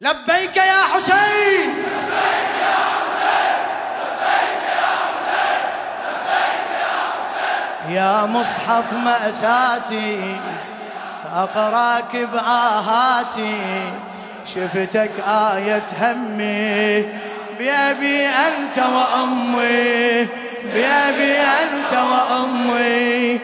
لبيك يا حسين! لبيك يا حسين! لبيك يا حسين! لبيك يا حسين! يا مصحف مأساتي أقراك بآهاتي. شفتك آية همي بأبي أنت وأمي بأبي أنت وأمي.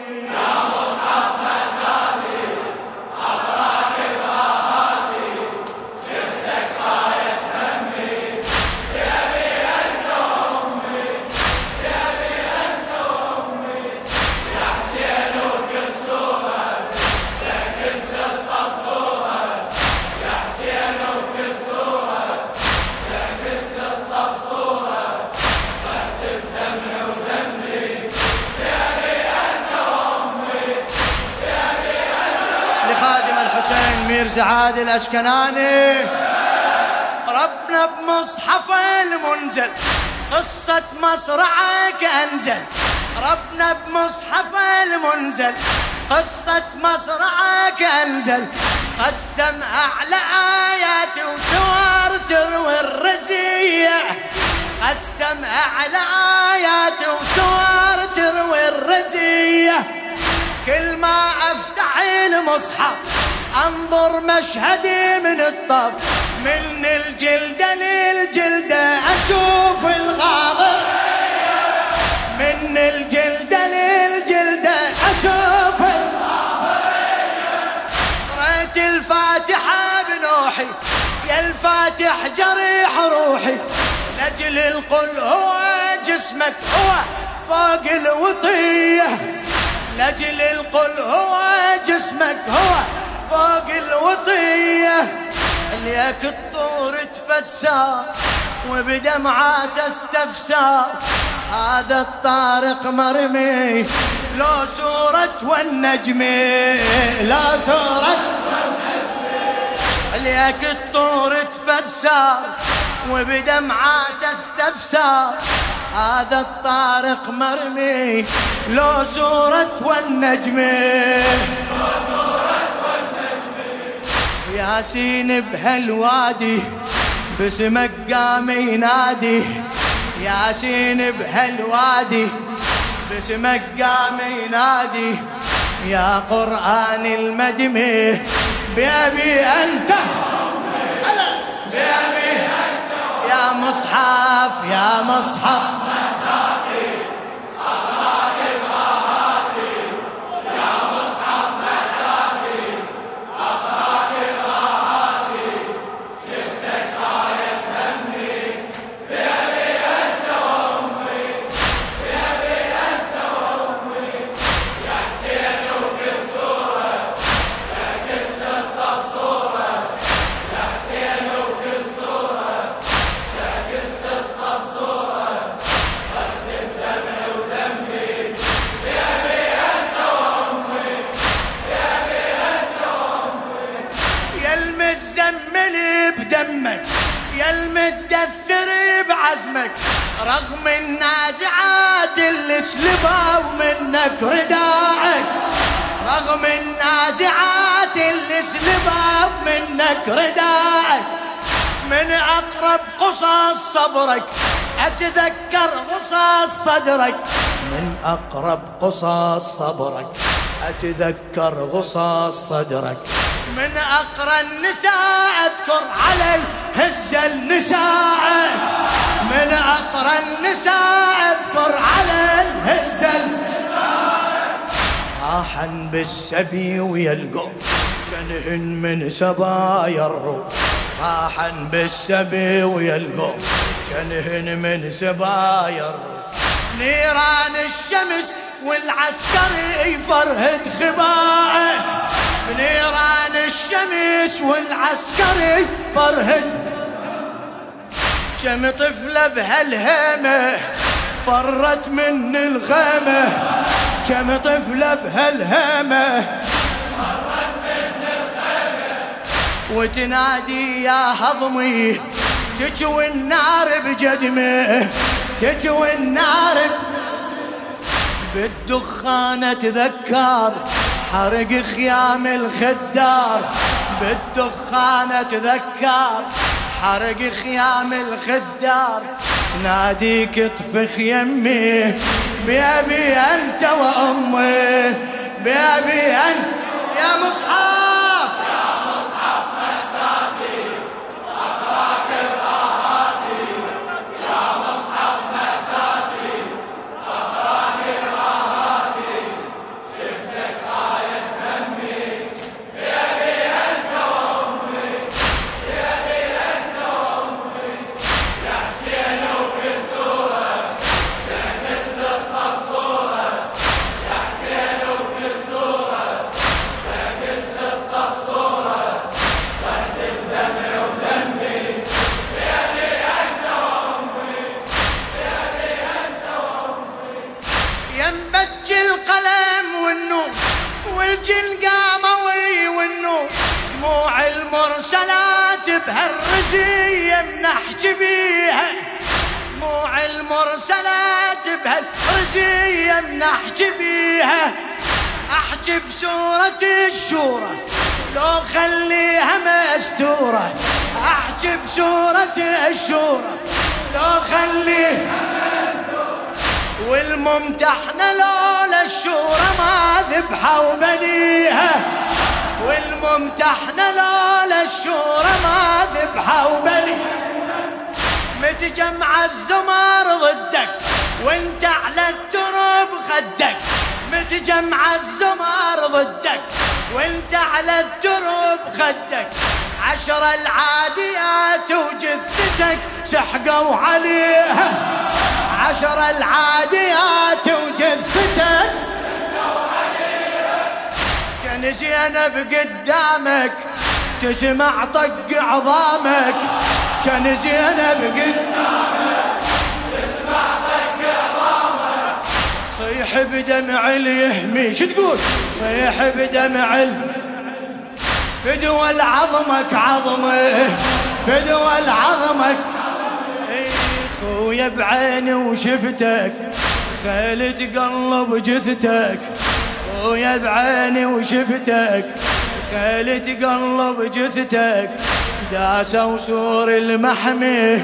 عادل الاشكناني ربنا بمصحف المنزل قصة مصرعك أنزل. ربنا بمصحف المنزل قصة مصرعك أنزل. قسم أعلى آيات وسور تروي الرزيع. قسم أعلى آيات وسور تروي الرزيع. كل ما أفتح المصحف أنظر مشهدي من الطف من الجلدة للجلدة أشوف الغاضر من الجلدة للجلدة أشوف قريت الفاتحة بنوحي يا الفاتح جريح روحي. لأجل القل هو جسمك هو فوق الوطية. لأجل القل هو جسمك هو فوق الوطية ليك الطور تفسر وبدمعات استفسار هذا الطارق مرمي لو صورة والنجمي لا صورة ليك الطور تفسر وبدمعات استفسار هذا الطارق مرمي لو صورة والنجمي ياسين بهالوادي باسمك قام ينادي. ياسين بهالوادي باسمك قام ينادي. يا قرآن المدمي بأبي أنت. بأبي أنت. يا مصحف يا مصحف. أقرب قصص صبرك أتذكر قصص صدرك. من أقرب قصص صبرك أتذكر غصص صدرك. من أقرى النساء أذكر على الهزة النساء. من أقرى النساء أذكر على الهزة راحا بالسبي ويلقوا كنهن من سبايا الروح راحا بالسبي ويلقوا كنهن من سبايا الروح. نيران الشمس والعسكري فرهد خبائه بنيران الشمس والعسكري فرهد كم طفلة بهالهمة فرت من الغمة كم طفلة بهالهمة وتنادي يا هضمي. تجوي النار بجدمه تجوي النار بالدخان تذكر. حرق خيام الخدار. بالدخان تذكر. حرق خيام الخدار. ناديك اطفخ يمي. بيبي أنت وأمي. بيبي أنت يا مصحف بهالرزية منحكي بيها احكي بسورة الشورى لو خليها مستورة. احكي بسورة الشورى لو خليها والممتحنة لولا الشورى ما ذبحة وبنيها. والممتحنة لولا الشورى ما ذبحة وبلي متجمع الزمر ضدك. وانت على الترب خدك متجمع الزمر ضدك. وانت على الترب خدك عشر العاديات وجثتك سحقوا عليها عشر العاديات وجثتك كان زينب قدامك تسمع طق عظامك. كان زينب قدامك صيح بدمع اليهمي شو تقول؟ صيح بدمع فدوى العظمك عظمة. فدوى العظمك. خويا بعيني وشفتك. خالد قلب جثتك. ويا بعيني وشفتك. خالد قلب جثتك. داسوا سور المحمي.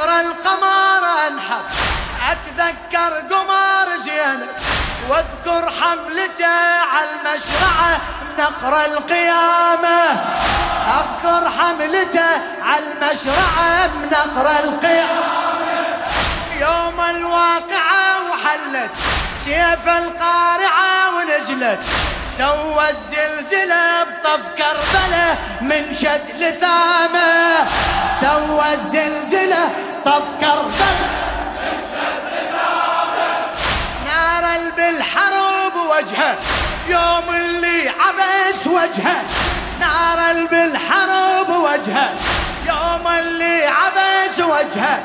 بيبي انت وامي واذكر حملته على المشرعة نقر القيامة. أذكر حملته على المشرعة بنقر القيامة. يوم الواقعة وحلت سيف القارعة ونزلت سوى الزلزلة بطف كربلة من شد لثامة. سوى الزلزلة طف كربلة بالحرب وجهه يوم اللي عبس وجهه. نار بالحرب وجهه يوم اللي عبس وجهه.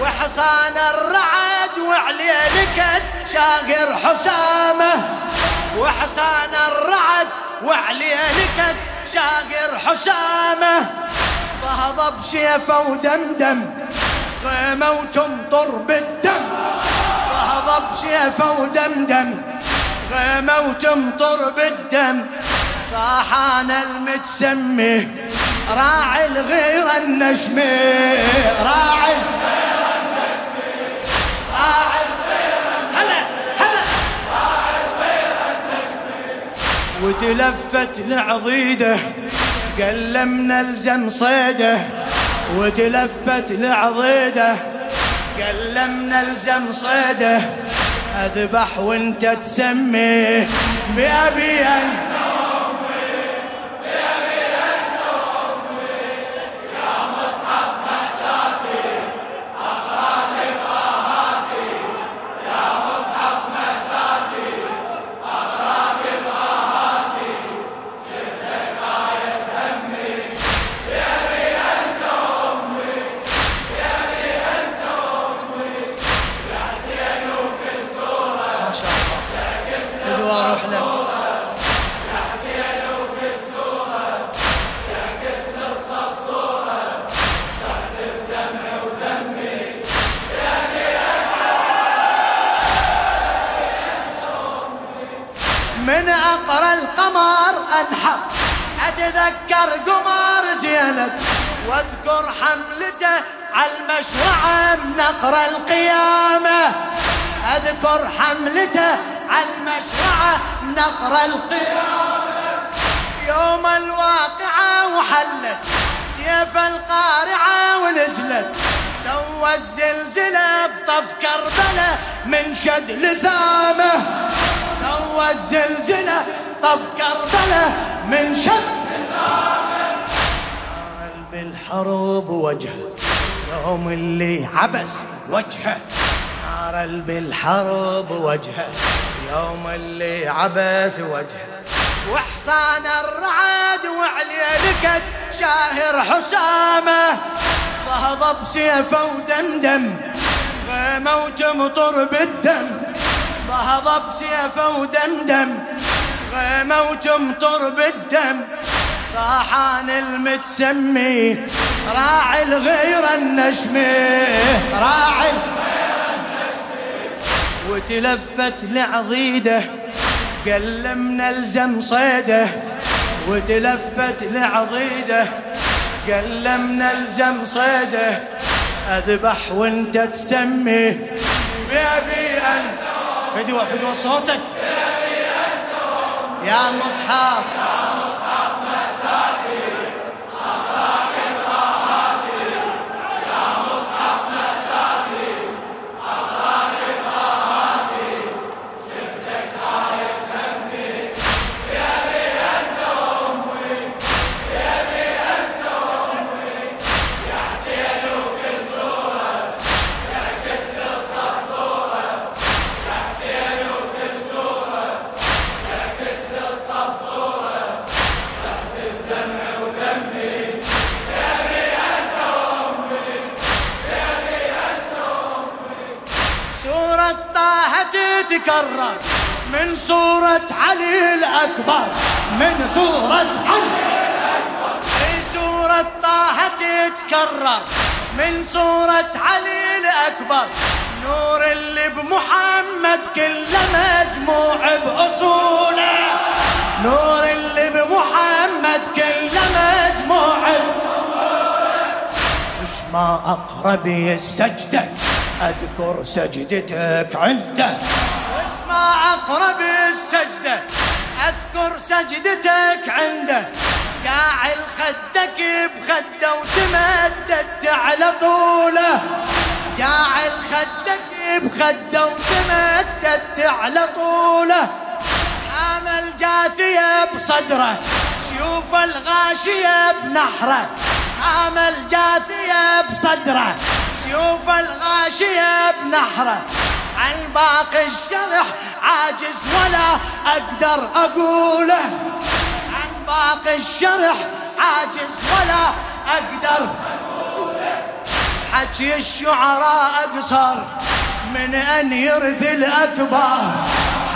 وحصان الرعد وعليه لكد شاقر حسامه. وحصان الرعد وعليه لكد شاقر حسامه. ضهض بسيفه ودمدم قيمه وتمطر بالدم ضهض بسيفه ودمدم غيمة وتمطر بالدم صاحان المتسمي. راعي الغير النشمي. راعي النشمي. راعي وتلفت العضيدة. قال لم نلزم صيده. وتلفت العضيده قال لم نلزم صيده. أذبح وانت تسميه. بأبي انت من عطر القمر انحر أتذكر قمر زينب واذكر حملته على المشرعة نقر القيامة. أذكر حملته على المشرعة نقر القيامة. يوم الواقعة وحلت سيف القارعة ونزلت سوى الزلزلة بطف كربلة من شد لثامه سوى الزلزلة طف كربلة من شد لثامة قلب الحروب وجهه يوم اللي عبس وجهه نار بالحرب وجهه يوم اللي عبس وجهه وحصان الرعد وعلي لكت شاهر حسامة. ضهض بسيفه ودندم غيمه وتمطر بالدم ضهض بسيفه ودندم غيمه وتمطر بالدم صاحان المتسمي راعي الغير النشمي راعي وتلفت لعضيده قال لم نلزم صيده. وتلفت لعضيده قال لم نلزم صيده. أذبح وانت تسمي. بأبي أنت فدوى فدوى صوتك يا مصحف. تتكرر علي الأكبر من صورة علي. الأكبر طه تتكرر من صورة علي الأكبر. نور اللي بمحمد كله مجموع بأصوله. نور اللي بمحمد كله مجموع بأصوله. وش ما أقرب السجدة؟ أذكر سجدتك عنده. أقرب السجدة. أذكر سجدتك عنده. جاعل خدك بخدة وتمددت على طوله. جاعل خدك بخدة وتمددت على طوله. سام الجاثية بصدره سيوف الغاشية بنحره سام الجاثية بصدره سيوف الغاشية بنحره عن باقي الشرح عاجز ولا أقدر أقوله. عن باقي الشرح عاجز ولا أقدر حكي الشعراء أقصر من أن يرث الأكبر.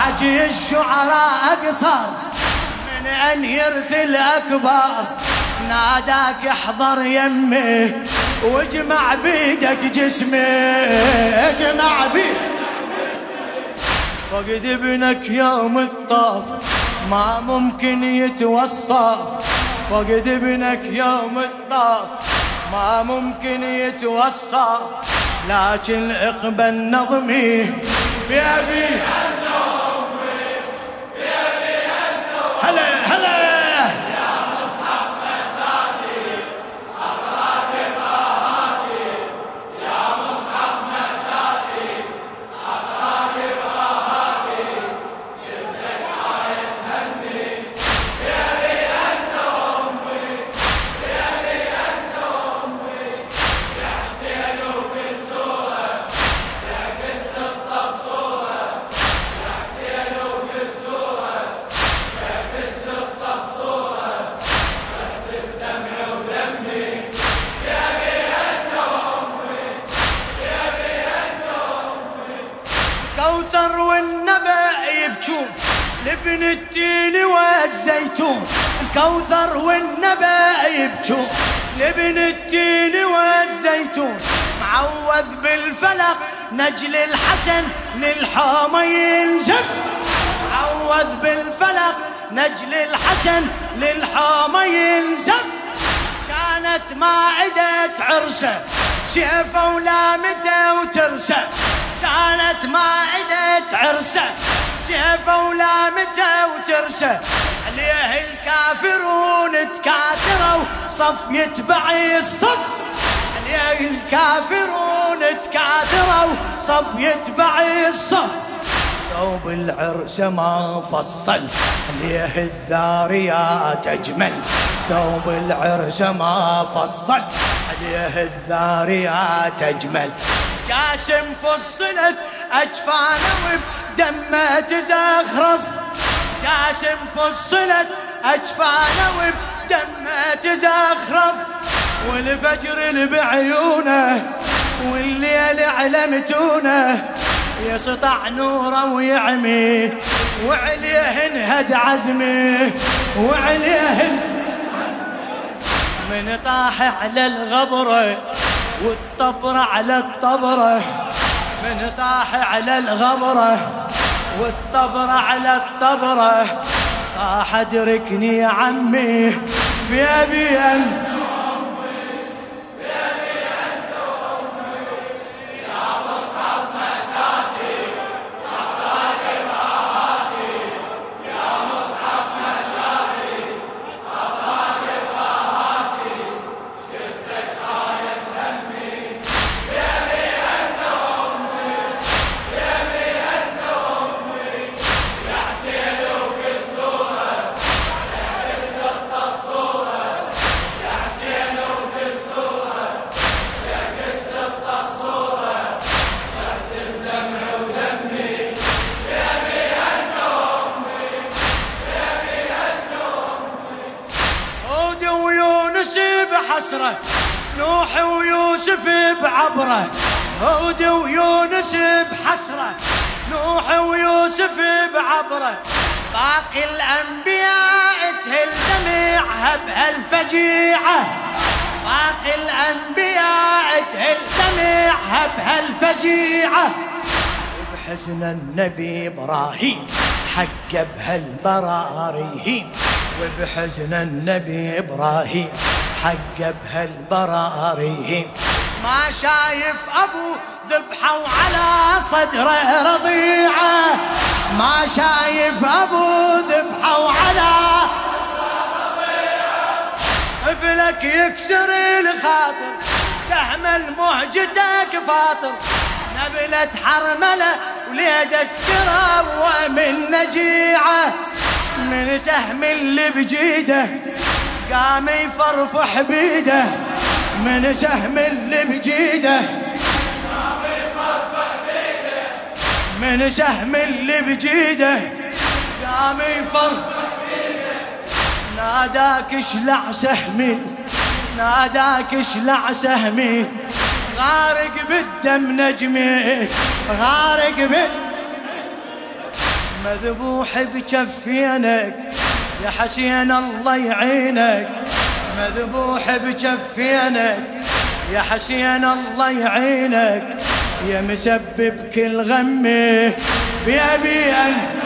حكي الشعراء أقصر من أن يرث الأكبر. ناداك احضر يمي واجمع بيدك جسمي اجمع بيدك فقد ابنك يوم الطاف ما ممكن يتوصف. فقد ابنك يوم الطاف ما ممكن يتوصف. لكن اقبل نظمي بأبي نجل الحسن للحومة ينزف معوذ بالفلق نجل الحسن للحومة ينزف كانت مائدة عرسة سيفه ولامته وترسه كانت مائدة عرسة سيفه ولامته وترسه عليه الكافرون تكاثروا صف يتبع الصف. عليه الكافرون تكاثروا صف يتبع الصف. ثوب العرس ما فصل عليه الذاريات أجمل؟ ثوب العرس ما فصل عليه الذاريات أجمل؟ جاسم فصلت اجفانه وبدمه تزخرف جاسم فصلت اجفانه وبدمه تزخرف والفجر بعيونه والليل علمتونه يسطع نوره ويعمي وعليه انهد عزمي وعليه من طاح على الغبرة والطبرة على الطبرة من طاح على الغبرة والطبرة على الطبرة صاح ادركني يا عمي بيبي أنت حسرة نوح ويوسف بعبره هود ويونس بحسرة نوح ويوسف بعبره باقي الأنبياء تهل دميعها بهالفجيعة. باقي الأنبياء تهل دميعها بهالفجيعة. بحزن النبي إبراهيم حق بهالبراريهين. وبحزن النبي إبراهيم حق بهالبراريهين ما شايف أبو ذبحة وعلى صدره رضيعة. ما شايف أبو ذبحة وعلى افلك يكسر الخاطر سهم المهجتك فاطر نبلة حرملة وليدك تروى من نجيعة. من سهم اللي بجيده قام يفرفح بيده. من سهم اللي بجيده من سهم اللي بجيده قام يفرفح ناداك اشلع سهمي ناداك اشلع سهمي. غارق بالدم نجمي غارق بالدم مذبوح بكفينك يا حسين الله يعينك. مذبوح بكفينك يا حسين الله يعينك. يا مسبب كل غمي بيبي أنت.